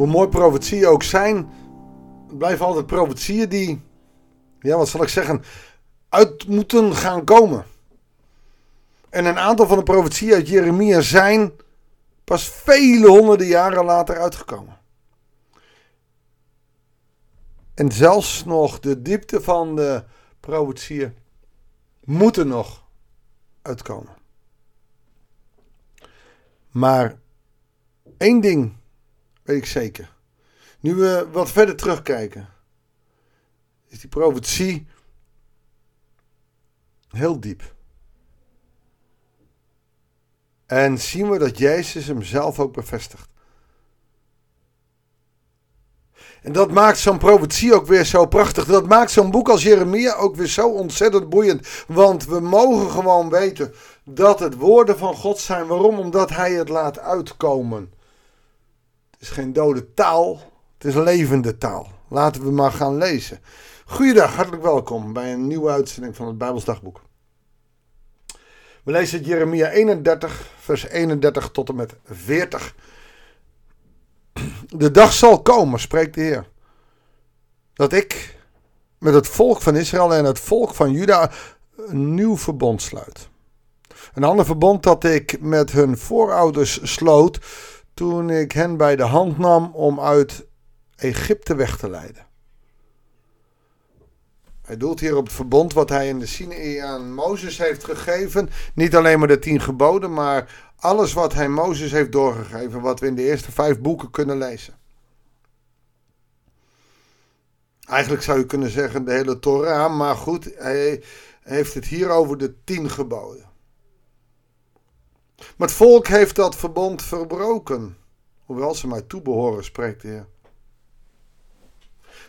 Hoe mooi profetieën ook zijn, blijven altijd profetieën die, ja, wat zal ik zeggen, uit moeten gaan komen. En een aantal van de profetieën uit Jeremia zijn pas vele honderden jaren later uitgekomen. En zelfs nog de diepte van de profetieën moeten nog uitkomen. Maar één ding weet ik zeker. Nu we wat verder terugkijken, is die profetie heel diep. En zien we dat Jezus hem zelf ook bevestigt. En dat maakt zo'n profetie ook weer zo prachtig. Dat maakt zo'n boek als Jeremia ook weer zo ontzettend boeiend. Want we mogen gewoon weten dat het woorden van God zijn. Waarom? Omdat hij het laat uitkomen. Het is geen dode taal, het is levende taal. Laten we maar gaan lezen. Goeiedag, hartelijk welkom bij een nieuwe uitzending van het Bijbelsdagboek. We lezen Jeremia 31, vers 31 tot en met 40. De dag zal komen, spreekt de Heer, dat ik met het volk van Israël en het volk van Juda een nieuw verbond sluit. Een ander verbond dat ik met hun voorouders sloot toen ik hen bij de hand nam om uit Egypte weg te leiden. Hij doelt hier op het verbond wat hij in de Sinaï aan Mozes heeft gegeven. Niet alleen maar de tien geboden, maar alles wat hij Mozes heeft doorgegeven. Wat we in de eerste vijf boeken kunnen lezen. Eigenlijk zou je kunnen zeggen de hele Torah, maar goed, hij heeft het hier over de tien geboden. Maar het volk heeft dat verbond verbroken. Hoewel ze mij toebehoren, spreekt de Heer.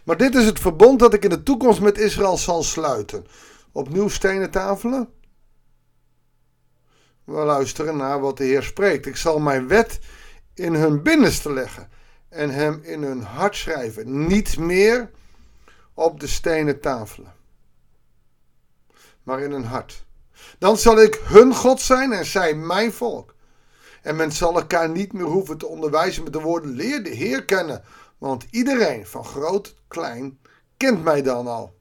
Maar dit is het verbond dat ik in de toekomst met Israël zal sluiten. Opnieuw stenen tafelen? We luisteren naar wat de Heer spreekt. Ik zal mijn wet in hun binnenste leggen en hem in hun hart schrijven. Niet meer op de stenen tafelen, maar in hun hart. Dan zal ik hun God zijn en zij mijn volk. En men zal elkaar niet meer hoeven te onderwijzen met de woorden: leer de Heer kennen. Want iedereen, van groot klein, kent mij dan al.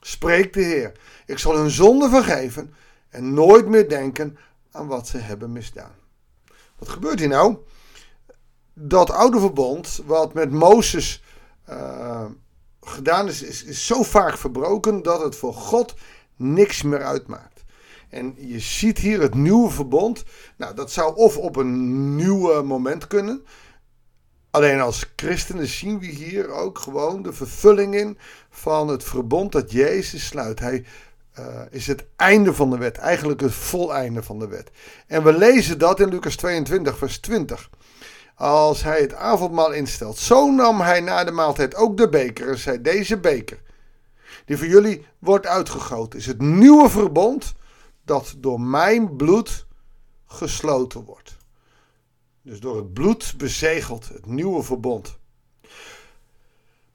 Spreekt de Heer. Ik zal hun zonde vergeven en nooit meer denken aan wat ze hebben misdaan. Wat gebeurt hier nou? Dat oude verbond, wat met Mozes uh, gedaan is, is, is zo vaak verbroken dat het voor God niks meer uitmaakt. En je ziet hier het nieuwe verbond. Nou, dat zou of op een nieuw moment kunnen. Alleen als christenen zien we hier ook gewoon de vervulling in van het verbond dat Jezus sluit. Hij uh, is het einde van de wet, eigenlijk het voleinde van de wet. En we lezen dat in Lucas 22, vers 20. Als hij het avondmaal instelt, zo nam hij na de maaltijd ook de beker en zei: Deze beker, die voor jullie wordt uitgegoten, is het nieuwe verbond dat door mijn bloed gesloten wordt. Dus door het bloed bezegeld het nieuwe verbond.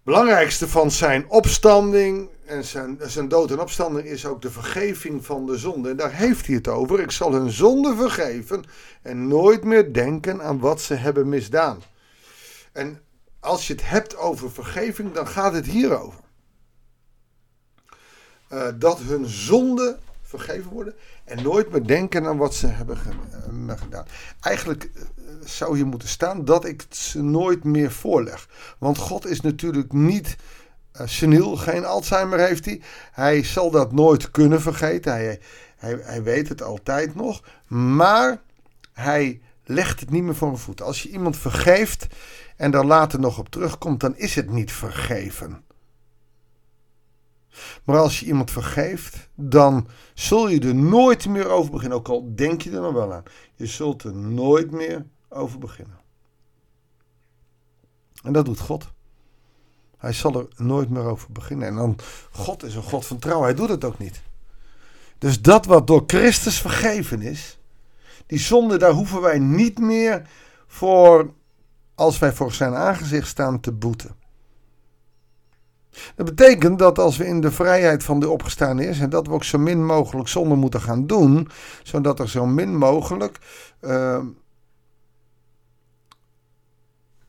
Belangrijkste van zijn opstanding en zijn, zijn dood en opstanding is ook de vergeving van de zonde. En daar heeft hij het over. Ik zal hun zonde vergeven en nooit meer denken aan wat ze hebben misdaan. En als je het hebt over vergeving, dan gaat het hierover. Uh, dat hun zonde vergeven worden en nooit meer denken aan wat ze hebben eh, gedaan. Eigenlijk eh, zou hier moeten staan dat ik ze nooit meer voorleg. Want God is natuurlijk niet uh, seniel, geen Alzheimer heeft hij. Hij zal dat nooit kunnen vergeten. Hij, hij, hij weet het altijd nog. Maar hij legt het niet meer voor een voet. Als je iemand vergeeft en daar later nog op terugkomt, dan is het niet vergeven. Maar als je iemand vergeeft, dan zul je er nooit meer over beginnen. Ook al denk je er nog wel aan. Je zult er nooit meer over beginnen. En dat doet God. Hij zal er nooit meer over beginnen. En dan, God is een God van trouw. Hij doet het ook niet. Dus dat wat door Christus vergeven is, die zonde, daar hoeven wij niet meer voor, als wij voor zijn aangezicht staan, te boeten. Dat betekent dat als we in de vrijheid van de opgestaan is, en dat we ook zo min mogelijk zonde moeten gaan doen, zodat er zo min mogelijk uh,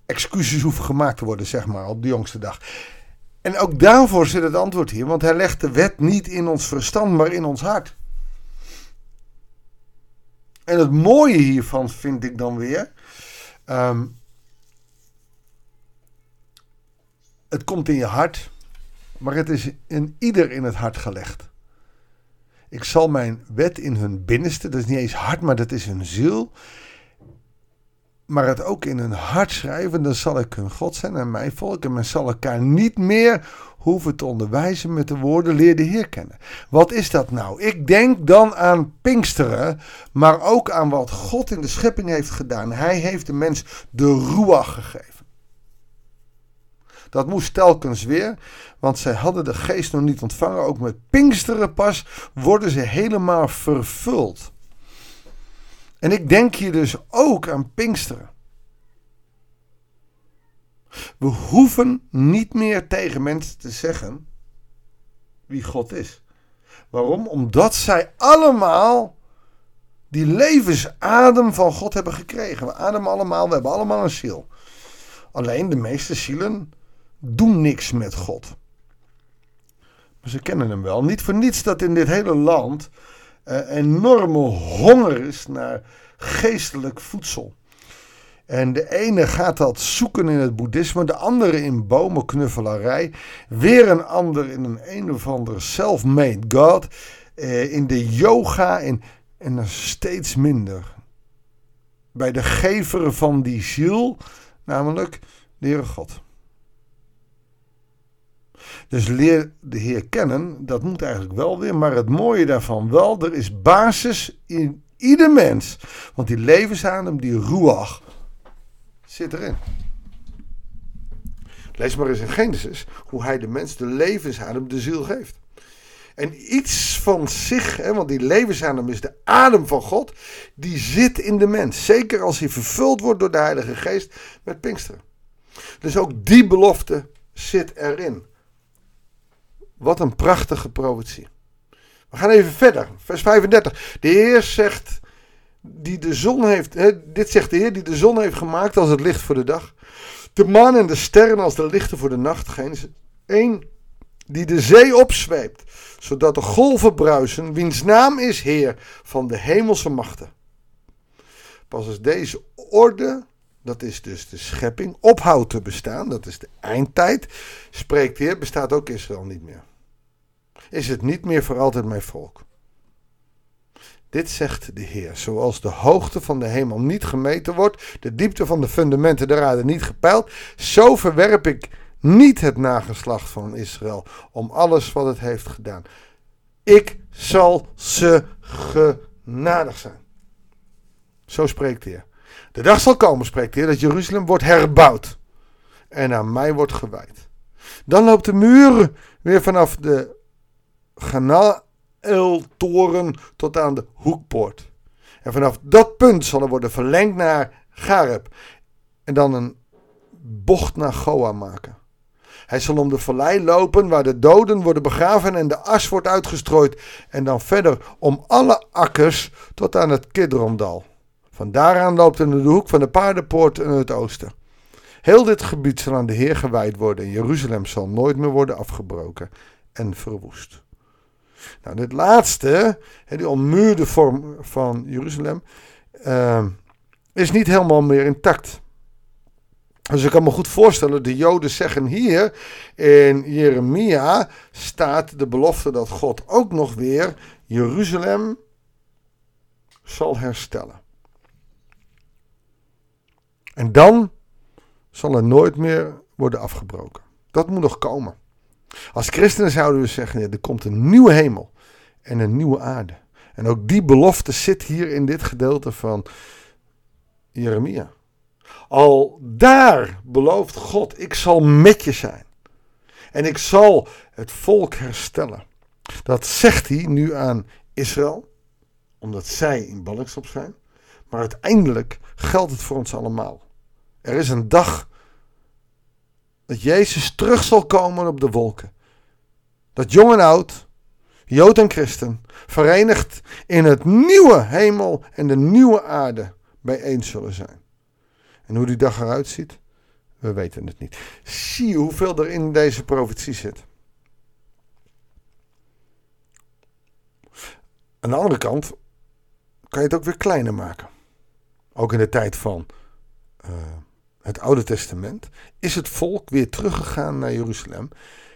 excuses hoeven gemaakt te worden, zeg maar, op de jongste dag. En ook daarvoor zit het antwoord hier, want hij legt de wet niet in ons verstand, maar in ons hart. En het mooie hiervan vind ik dan weer. Ehm, het komt in je hart, maar het is in ieder in het hart gelegd. Ik zal mijn wet in hun binnenste, dat is niet eens hart, maar dat is hun ziel. Maar het ook in hun hart schrijven, dan zal ik hun God zijn en mijn volk. En men zal elkaar niet meer hoeven te onderwijzen met de woorden leer de Heer kennen. Wat is dat nou? Ik denk dan aan Pinksteren, maar ook aan wat God in de schepping heeft gedaan. Hij heeft de mens de ruach gegeven. Dat moest telkens weer, want zij hadden de geest nog niet ontvangen. Ook met Pinksteren pas worden ze helemaal vervuld. En ik denk hier dus ook aan Pinksteren. We hoeven niet meer tegen mensen te zeggen wie God is. Waarom? Omdat zij allemaal die levensadem van God hebben gekregen. We ademen allemaal, we hebben allemaal een ziel. Alleen de meeste zielen doen niks met God. Maar ze kennen hem wel. Niet voor niets dat in dit hele land uh, enorme honger is naar geestelijk voedsel. En de ene gaat dat zoeken in het boeddhisme, de andere in bomenknuffelarij, weer een ander in een een of ander self-made god, uh, in de yoga en, er steeds minder. Bij de gever van die ziel, namelijk de Heere God. Dus leer de Heer kennen, dat moet eigenlijk wel weer. Maar het mooie daarvan wel, er is basis in ieder mens. Want die levensadem, die ruach, zit erin. Lees maar eens in Genesis hoe hij de mens de levensadem, de ziel geeft. En iets van zich, hè, want die levensadem is de adem van God, die zit in de mens. Zeker als hij vervuld wordt door de Heilige Geest met Pinksteren. Dus ook die belofte zit erin. Wat een prachtige profetie. We gaan even verder. Vers 35. De Heer zegt, die de zon heeft, hè, dit zegt de Heer die de zon heeft gemaakt als het licht voor de dag. De maan en de sterren als de lichten voor de nacht. Genesis 1. Die de zee opzweept, zodat de golven bruisen, wiens naam is Heer van de hemelse machten. Pas als deze orde dat is dus de schepping, ophoudt te bestaan, dat is de eindtijd, spreekt de Heer, bestaat ook Israël niet meer is het niet meer voor altijd mijn volk. Dit zegt de Heer, zoals de hoogte van de hemel niet gemeten wordt, de diepte van de fundamenten der aarde niet gepeild, zo verwerp ik niet het nageslacht van Israël om alles wat het heeft gedaan. Ik zal ze genadig zijn. Zo spreekt de Heer. De dag zal komen, spreekt de Heer, dat Jeruzalem wordt herbouwd en aan mij wordt gewijd. Dan loopt de muur weer vanaf de Ganaeltoren tot aan de hoekpoort. En vanaf dat punt zal er worden verlengd naar Gareb. En dan een bocht naar Goa maken. Hij zal om de vallei lopen waar de doden worden begraven en de as wordt uitgestrooid. En dan verder om alle akkers tot aan het Kidrondal. Van daaraan loopt er de hoek van de paardenpoort in het oosten. Heel dit gebied zal aan de Heer gewijd worden en Jeruzalem zal nooit meer worden afgebroken en verwoest. Nou, dit laatste, die ommuurde vorm van Jeruzalem, uh, is niet helemaal meer intact. Dus ik kan me goed voorstellen, de Joden zeggen hier in Jeremia staat de belofte dat God ook nog weer Jeruzalem zal herstellen. En dan zal er nooit meer worden afgebroken. Dat moet nog komen. Als christenen zouden we zeggen, er komt een nieuwe hemel en een nieuwe aarde. En ook die belofte zit hier in dit gedeelte van Jeremia. Al daar belooft God, ik zal met je zijn. En ik zal het volk herstellen. Dat zegt hij nu aan Israël, omdat zij in ballingschap zijn. Maar uiteindelijk geldt het voor ons allemaal. Er is een dag dat Jezus terug zal komen op de wolken. Dat jong en oud, Jood en christen, verenigd in het nieuwe hemel en de nieuwe aarde bijeen zullen zijn. En hoe die dag eruit ziet, We weten het niet. Zie je hoeveel er in deze profetie zit. Aan de andere kant kan je het ook weer kleiner maken. Ook in de tijd van uh, het Oude Testament is het volk weer teruggegaan naar Jeruzalem.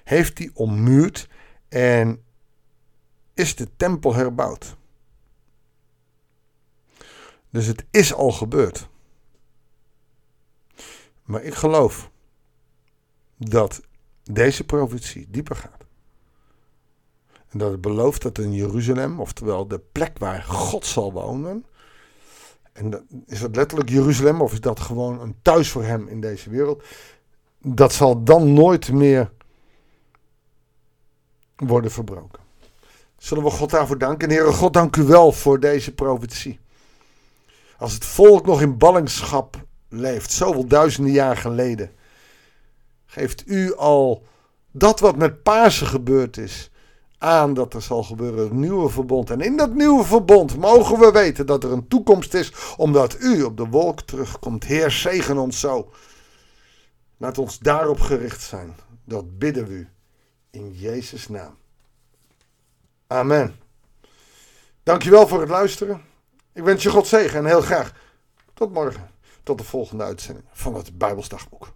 Heeft die ommuurd en is de tempel herbouwd. Dus het is al gebeurd. Maar ik geloof dat deze profetie dieper gaat. En dat het belooft dat in Jeruzalem, oftewel de plek waar God zal wonen. En is dat letterlijk Jeruzalem of is dat gewoon een thuis voor hem in deze wereld? Dat zal dan nooit meer worden verbroken. Zullen we God daarvoor danken? En Heere God, dank u wel voor deze profetie. Als het volk nog in ballingschap leeft, zoveel duizenden jaar geleden, geeft u al dat wat met Pasen gebeurd is, aan dat er zal gebeuren een nieuwe verbond. En in dat nieuwe verbond mogen we weten dat er een toekomst is, omdat u op de wolk terugkomt. Heer, zegen ons zo. Laat ons daarop gericht zijn. Dat bidden we u in Jezus' naam. Amen. Dankjewel voor het luisteren. Ik wens je God zegen en heel graag tot morgen. Tot de volgende uitzending van het Bijbelsdagboek.